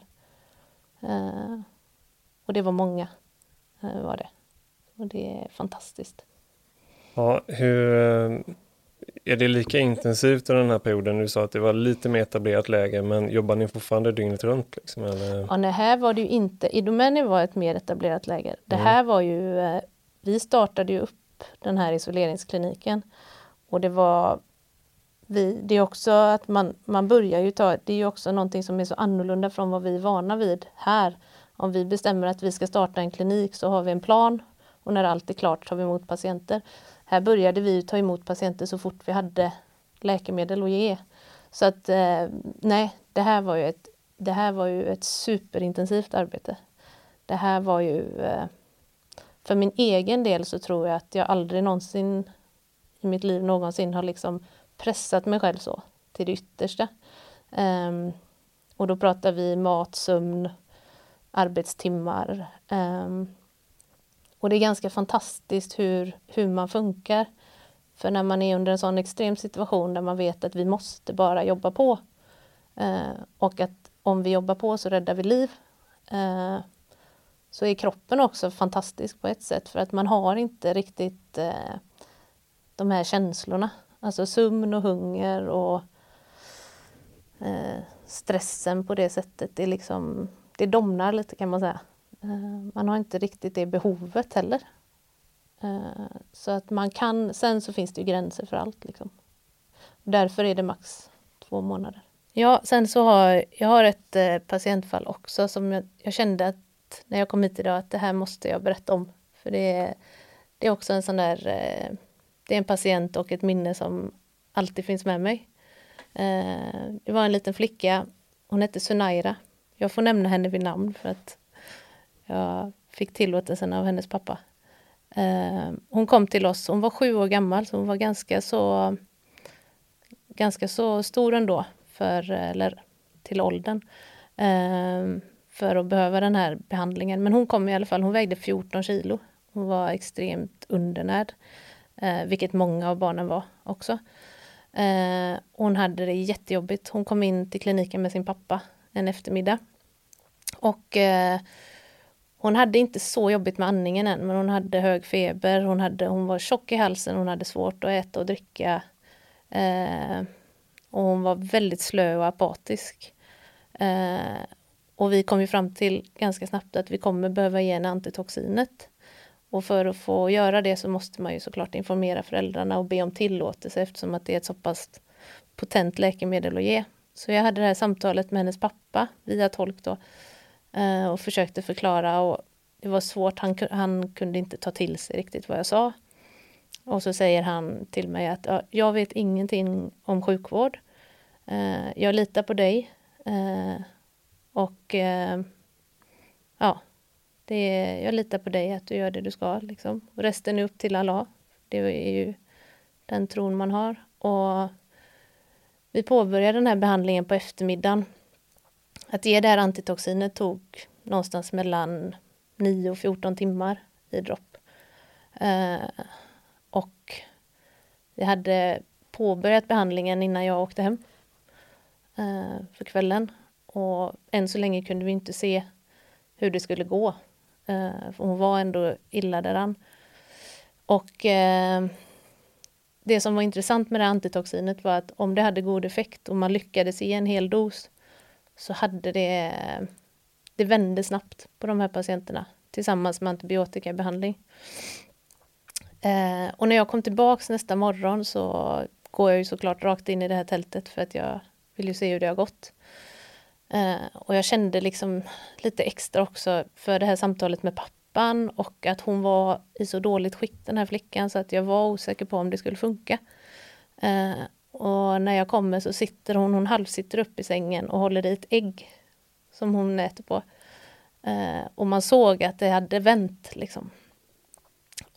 Eh, och det var många, eh, var det. Och det är fantastiskt. Ja, hur... Eh, är det lika intensivt under den här perioden? Du sa att det var lite mer etablerat läge, men jobbar ni fortfarande dygnet runt? Liksom, eller? Ja, nej, här var det ju inte. Idomeni var ett mer etablerat läge. Det mm. här var ju, eh, vi startade ju upp den här isoleringskliniken och det var vi, det är också att man, man börjar ju ta, det är ju också någonting som är så annorlunda från vad vi är vana vid här. Om vi bestämmer att vi ska starta en klinik så har vi en plan och när allt är klart tar vi emot patienter. Här började vi ta emot patienter så fort vi hade läkemedel att ge. Så att eh, nej, det här var ju ett, det här var ju ett superintensivt arbete. Det här var ju eh, för min egen del så tror jag att jag aldrig någonsin i mitt liv någonsin har liksom pressat mig själv så till det yttersta. Um, och då pratar vi mat, sömn, arbetstimmar. Um, och det är ganska fantastiskt hur, hur man funkar. För när man är under en sån extrem situation där man vet att vi måste bara jobba på eh, och att om vi jobbar på så räddar vi liv Eh, så är kroppen också fantastisk på ett sätt för att man har inte riktigt eh, de här känslorna Alltså sömn och hunger och eh, stressen på det sättet, det, liksom, det domnar lite kan man säga. Eh, man har inte riktigt det behovet heller. Eh, så att man kan, sen så finns det ju gränser för allt. Liksom. Därför är det max två månader. Ja, sen så har jag har ett eh, patientfall också som jag, jag, kände att när jag kom hit idag att det här måste jag berätta om. För det, det är också en sån där det är en patient och ett minne som alltid finns med mig. Det var en liten flicka, hon hette Sunaira. Jag får nämna henne vid namn för att jag fick tillåtelsen av hennes pappa. Eh, hon kom till oss, hon var sju år gammal så hon var ganska så ganska så stor ändå för, eller till åldern eh, för att behöva den här behandlingen. Men hon kom i alla fall, hon vägde 14 kilo. Hon var extremt undernärd eh, vilket många av barnen var också. Eh, hon hade det jättejobbigt. Hon kom in till kliniken med sin pappa en eftermiddag. Och eh, hon hade inte så jobbigt med andningen än, men hon hade hög feber, hon, hade, hon var tjock i halsen, hon hade svårt att äta och dricka. Eh, och hon var väldigt slö och apatisk. Eh, och vi kom ju fram till ganska snabbt att vi kommer behöva ge henne antitoxinet. Och för att få göra det så måste man ju såklart informera föräldrarna och be om tillåtelse eftersom att det är ett så pass potent läkemedel att ge. Så jag hade det här samtalet med hennes pappa via tolk då eh, och försökte förklara och det var svårt, han, han kunde inte ta till sig riktigt vad jag sa. Och så säger han till mig att jag vet ingenting om sjukvård. Eh, jag litar på dig. Eh, och eh, ja, det är, jag litar på dig att du gör det du ska. Liksom. Och resten är upp till Allah. Det är ju den tron man har. Och vi påbörjade den här behandlingen på eftermiddagen. Att ge det här antitoxinet tog någonstans mellan 9 och 14 timmar i dropp. Eh, och vi hade påbörjat behandlingen innan jag åkte hem eh, för kvällen. Och än så länge kunde vi inte se hur det skulle gå. Eh, hon var ändå illa däran. Och eh, det som var intressant med det antitoxinet var att om det hade god effekt och man lyckades ge en hel dos så hade det, det vände snabbt på de här patienterna tillsammans med antibiotikabehandling. Eh, och när jag kom tillbaks nästa morgon så går jag ju såklart rakt in i det här tältet för att jag vill ju se hur det har gått. Eh, och jag kände liksom lite extra också för det här samtalet med pappan och att hon var i så dåligt skick den här flickan så att jag var osäker på om det skulle funka. Eh, och när jag kommer så sitter hon, hon halvsitter upp i sängen och håller i ett ägg som hon äter på. Eh, och man såg att det hade vänt liksom.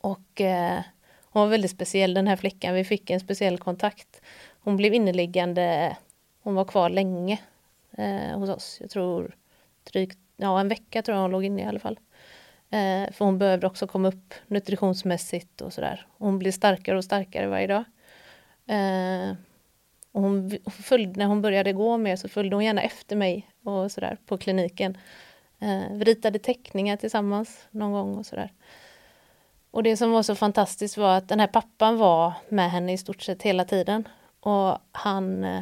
Och eh, hon var väldigt speciell den här flickan, vi fick en speciell kontakt. Hon blev inneliggande, hon var kvar länge eh, hos oss. Jag tror drygt, ja en vecka tror jag hon låg inne i alla fall. Eh, för hon behövde också komma upp nutritionsmässigt och sådär. Hon blev starkare och starkare varje dag. Eh, och hon, följde, när hon började gå mer så följde hon gärna efter mig och sådär på kliniken. Eh, vi ritade teckningar tillsammans någon gång och sådär. Och det som var så fantastiskt var att den här pappan var med henne i stort sett hela tiden. Och han... Eh,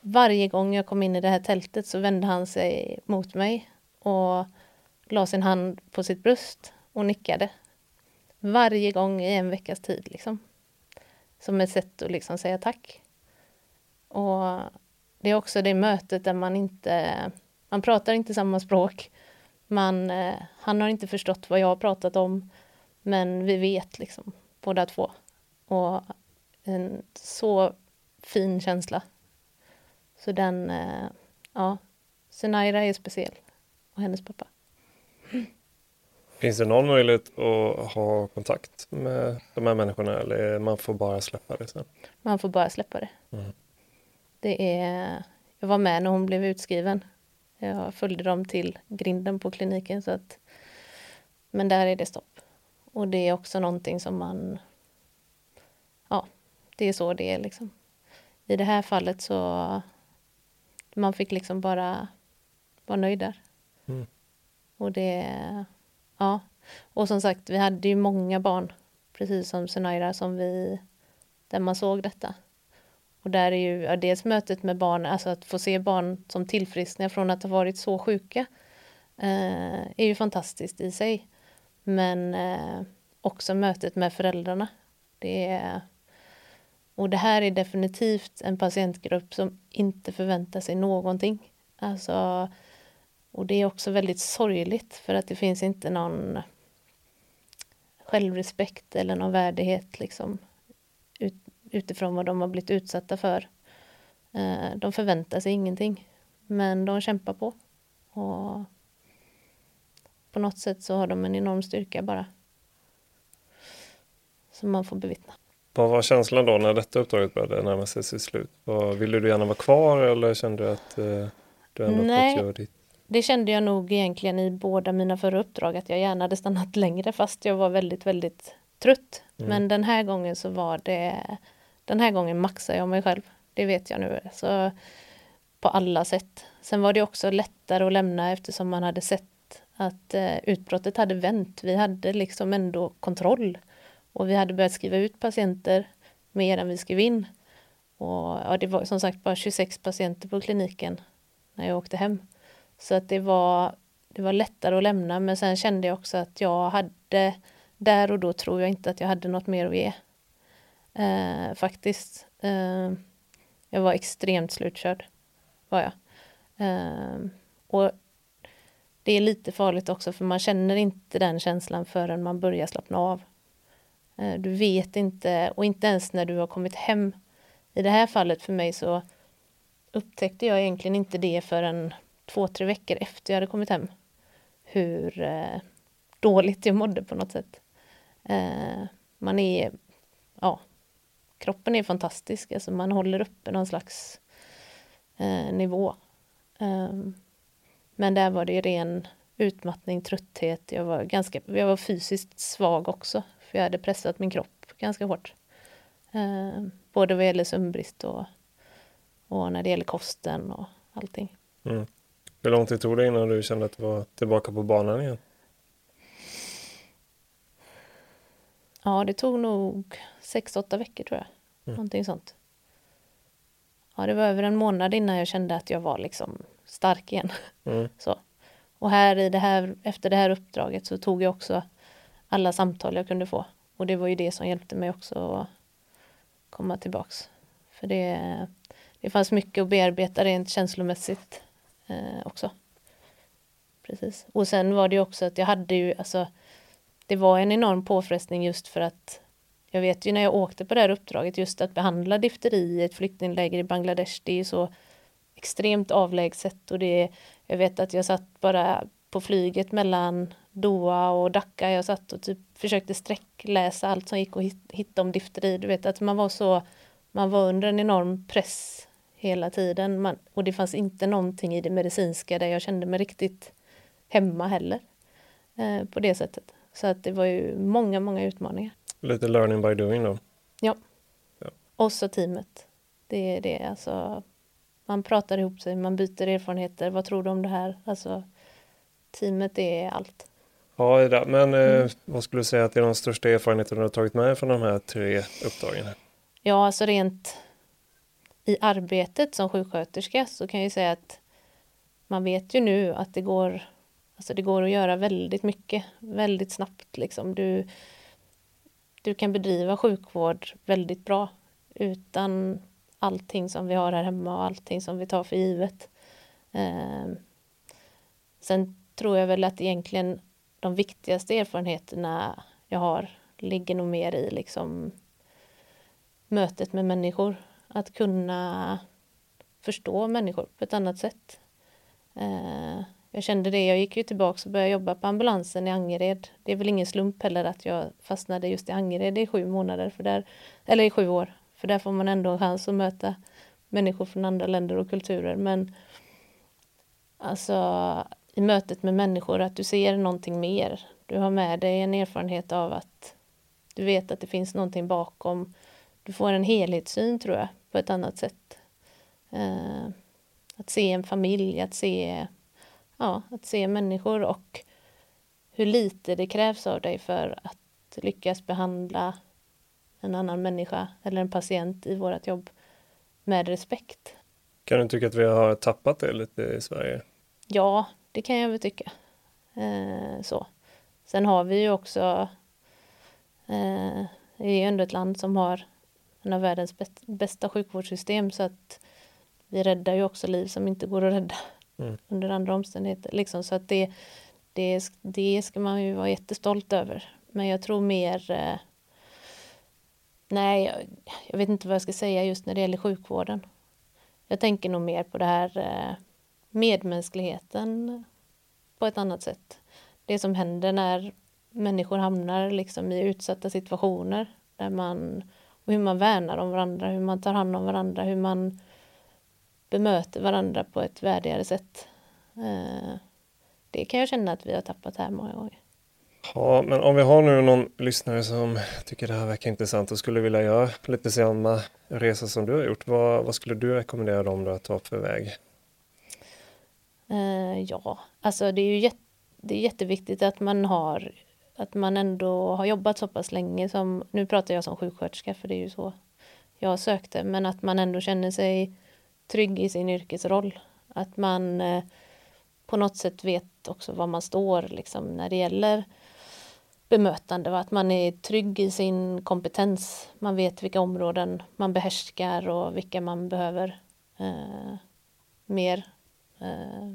varje gång jag kom in i det här tältet så vände han sig mot mig och la sin hand på sitt bröst och nickade. Varje gång i en veckas tid liksom. Som ett sätt att liksom säga tack. Och det är också det mötet där man inte... Man pratar inte samma språk. Man, eh, han har inte förstått vad jag har pratat om. Men vi vet liksom båda två. Och en så fin känsla. Så den, eh, ja, Senaira är speciell. Och hennes pappa. Finns det någon möjlighet att ha kontakt med de här människorna eller man får bara släppa det sen? Man får bara släppa det. Mm. Det är, jag var med när hon blev utskriven. Jag följde dem till grinden på kliniken så att men där är det stopp. Och det är också någonting som man ja, det är så det är liksom. I det här fallet så man fick liksom bara vara nöjd där. Mm. Och det, ja. Och som sagt, vi hade ju många barn, precis som Sunaira, som vi, där man såg detta. Och där är ju ja, dels mötet med barn, alltså att få se barn som tillfrisknar från att ha varit så sjuka, eh, är ju fantastiskt i sig. Men eh, också mötet med föräldrarna. Det är, och det här är definitivt en patientgrupp som inte förväntar sig någonting. Alltså, och det är också väldigt sorgligt för att det finns inte någon självrespekt eller någon värdighet liksom, utifrån vad de har blivit utsatta för. Eh, de förväntar sig ingenting, men de kämpar på. Och på något sätt så har de en enorm styrka bara. Som man får bevittna. Vad var känslan då när detta uppdraget började närma sig sitt slut? Ville du gärna vara kvar eller kände du att eh, du ändå Nej, fått göra ditt? det kände jag nog egentligen i båda mina förra uppdrag att jag gärna hade stannat (laughs) längre fast jag var väldigt, väldigt trött. Mm. Men den här gången så var det, den här gången maxar jag mig själv. Det vet jag nu. Så på alla sätt. Sen var det också lättare att lämna eftersom man hade sett att eh, utbrottet hade vänt. Vi hade liksom ändå kontroll och vi hade börjat skriva ut patienter mer än vi skrev in. Och ja, det var som sagt bara 26 patienter på kliniken när jag åkte hem. Så att det var, det var lättare att lämna men sen kände jag också att jag hade där och då tror jag inte att jag hade något mer att ge. Eh, faktiskt. Eh, jag var extremt slutkörd. Var jag. Eh, och det är lite farligt också för man känner inte den känslan förrän man börjar slappna av. Eh, du vet inte, och inte ens när du har kommit hem. I det här fallet för mig så upptäckte jag egentligen inte det förrän två, tre veckor efter jag hade kommit hem. Hur eh, dåligt jag mådde på något sätt. Eh, man är, ja, kroppen är fantastisk, alltså man håller uppe någon slags eh, nivå. Um, men där var det ren utmattning, trötthet, jag var ganska, jag var fysiskt svag också för jag hade pressat min kropp ganska hårt. Um, både vad gäller sömnbrist och, och när det gäller kosten och allting. Mm. Hur lång tid tog det innan du kände att du var tillbaka på banan igen? Ja, det tog nog sex, åtta veckor tror jag. Mm. Någonting sånt. Ja, det var över en månad innan jag kände att jag var liksom stark igen. Mm. (laughs) Så. Och här i det här, efter det här uppdraget så tog jag också alla samtal jag kunde få. Och det var ju det som hjälpte mig också att komma tillbaks. För det, det fanns mycket att bearbeta rent känslomässigt eh, också. Precis. Och sen var det ju också att jag hade ju, alltså, det var en enorm påfrestning just för att jag vet ju när jag åkte på det här uppdraget just att behandla difteri i ett flyktingläger i Bangladesh, det är ju så extremt avlägset och det, jag vet att jag satt bara på flyget mellan Doha och Dhaka. Jag satt och typ försökte sträckläsa allt som gick att hitta om difteri. Du vet att man var så, man var under en enorm press hela tiden. Man, och det fanns inte någonting i det medicinska där jag kände mig riktigt hemma heller. Eh, på det sättet. Så att det var ju många, många utmaningar. Lite learning by doing då? Ja. ja. Och så teamet. Det är det, alltså. Man pratar ihop sig, man byter erfarenheter. Vad tror du om det här? Alltså, teamet är allt. Ja, Ida, men eh, mm. vad skulle du säga att är de största erfarenheterna du har tagit med från de här tre uppdragen? Ja, alltså rent i arbetet som sjuksköterska så kan jag säga att man vet ju nu att det går, alltså det går att göra väldigt mycket, väldigt snabbt. Liksom. Du, du kan bedriva sjukvård väldigt bra utan allting som vi har här hemma och allting som vi tar för givet. Eh, sen tror jag väl att egentligen de viktigaste erfarenheterna jag har ligger nog mer i liksom mötet med människor. Att kunna förstå människor på ett annat sätt. Eh, jag kände det, jag gick ju tillbaka och började jobba på ambulansen i Angered. Det är väl ingen slump heller att jag fastnade just i Angered i sju månader, för där, eller i sju år. För där får man ändå en chans att möta människor från andra länder och kulturer. Men alltså i mötet med människor, att du ser någonting mer. Du har med dig en erfarenhet av att du vet att det finns någonting bakom. Du får en helhetssyn tror jag, på ett annat sätt. Eh, att se en familj, att se, ja, att se människor och hur lite det krävs av dig för att lyckas behandla en annan människa eller en patient i vårt jobb med respekt. Kan du tycka att vi har tappat det lite i Sverige? Ja, det kan jag väl tycka. Eh, så. Sen har vi ju också, eh, det är ju ändå ett land som har en av världens bästa sjukvårdssystem så att vi räddar ju också liv som inte går att rädda mm. under andra omständigheter. Liksom. Så att det, det, det ska man ju vara jättestolt över. Men jag tror mer eh, Nej, jag, jag, vet inte vad jag ska säga just när det gäller sjukvården. Jag tänker nog mer på det här eh, medmänskligheten på ett annat sätt. Det som händer när människor hamnar liksom i utsatta situationer där man, och hur man värnar om varandra, hur man tar hand om varandra, hur man bemöter varandra på ett värdigare sätt. Eh, det kan jag känna att vi har tappat här många gånger. Ja, men om vi har nu någon lyssnare som tycker det här verkar intressant och skulle vilja göra lite samma resa som du har gjort, vad, vad skulle du rekommendera dem då att ta för väg? Uh, ja, alltså det är ju jätte, det är jätteviktigt att man har att man ändå har jobbat så pass länge som, nu pratar jag som sjuksköterska för det är ju så jag sökte, men att man ändå känner sig trygg i sin yrkesroll. Att man eh, på något sätt vet också var man står liksom, när det gäller bemötande att man är trygg i sin kompetens. Man vet vilka områden man behärskar och vilka man behöver eh, mer, eh,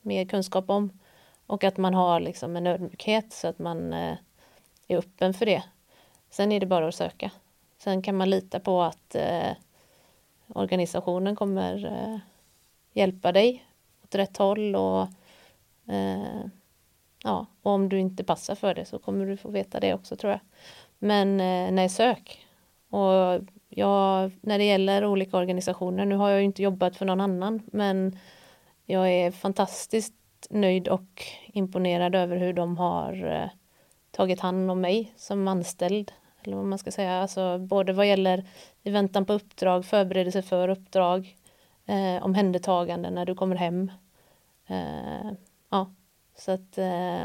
mer kunskap om. Och att man har liksom en ödmjukhet så att man eh, är öppen för det. Sen är det bara att söka. Sen kan man lita på att eh, organisationen kommer eh, hjälpa dig åt rätt håll och eh, ja, och om du inte passar för det så kommer du få veta det också tror jag. Men eh, nej, sök. Och jag, när det gäller olika organisationer, nu har jag inte jobbat för någon annan, men jag är fantastiskt nöjd och imponerad över hur de har eh, tagit hand om mig som anställd. Eller vad man ska säga, alltså både vad gäller i väntan på uppdrag, förberedelse för uppdrag, eh, omhändertagande när du kommer hem. Eh, ja, så att eh,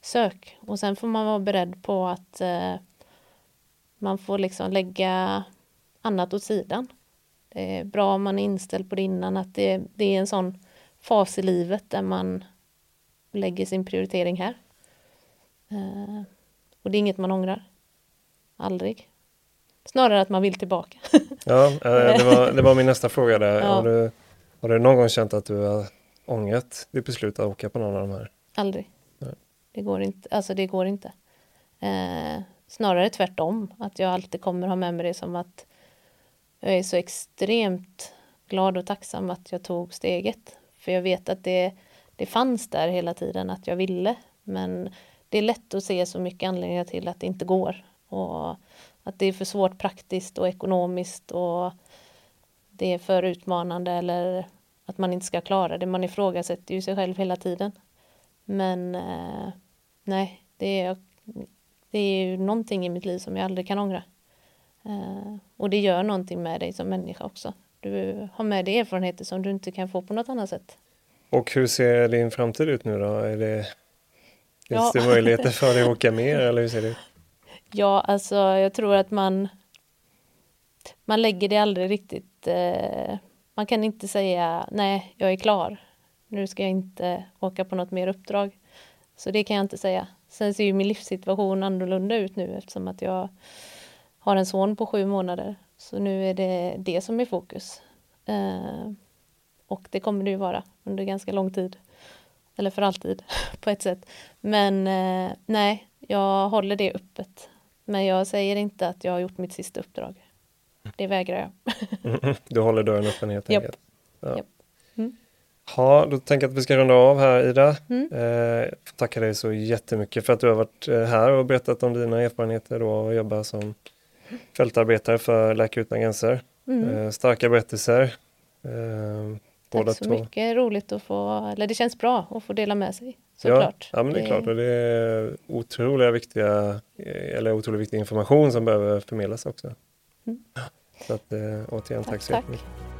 sök och sen får man vara beredd på att eh, man får liksom lägga annat åt sidan. Det är bra om man är inställd på det innan att det, det är en sån fas i livet där man lägger sin prioritering här. Eh, och det är inget man ångrar. Aldrig. Snarare att man vill tillbaka. (laughs) ja, eh, det var, det var min nästa fråga där. Ja. Har, du, har du någon gång känt att du har ångrat ditt beslut att åka på någon av de här? Aldrig. Nej. Det går inte. Alltså det går inte. Eh, snarare tvärtom. Att jag alltid kommer ha med mig det som att jag är så extremt glad och tacksam att jag tog steget. För jag vet att det, det fanns där hela tiden att jag ville. Men det är lätt att se så mycket anledningar till att det inte går. Och att det är för svårt praktiskt och ekonomiskt och det är för utmanande eller att man inte ska klara det. Man ifrågasätter ju sig själv hela tiden. Men eh, nej, det är, det är ju någonting i mitt liv som jag aldrig kan ångra. Eh, och det gör någonting med dig som människa också. Du har med dig erfarenheter som du inte kan få på något annat sätt. Och hur ser din framtid ut nu då? Är det, Finns ja. det möjligheter för dig att åka (laughs) mer eller hur ser det ut? Ja, alltså jag tror att man man lägger det aldrig riktigt eh, man kan inte säga nej, jag är klar. Nu ska jag inte åka på något mer uppdrag. Så det kan jag inte säga. Sen ser ju min livssituation annorlunda ut nu eftersom att jag har en son på sju månader. Så nu är det det som är fokus. Eh, och det kommer det ju vara under ganska lång tid. Eller för alltid (laughs) på ett sätt. Men eh, nej, jag håller det öppet. Men jag säger inte att jag har gjort mitt sista uppdrag. Det vägrar jag. du håller dörren öppen helt enkelt? Ja. Yep. Mm. Ja, då tänker jag att vi ska runda av här Ida. Mm. Eh, tackar dig så jättemycket för att du har varit eh, här och berättat om dina erfarenheter då och jobba som fältarbetare för Läkare Utan Gränser. Mm. Eh, starka berättelser. Eh, Tack så två. mycket, roligt att få, eller det känns bra att få dela med sig. Såklart. Ja, ja men det är klart och det är otroliga viktiga, eh, eller otroligt viktig information som behöver förmedlas också. Mm. Så att, eh, återigen tack, tack så jättemycket.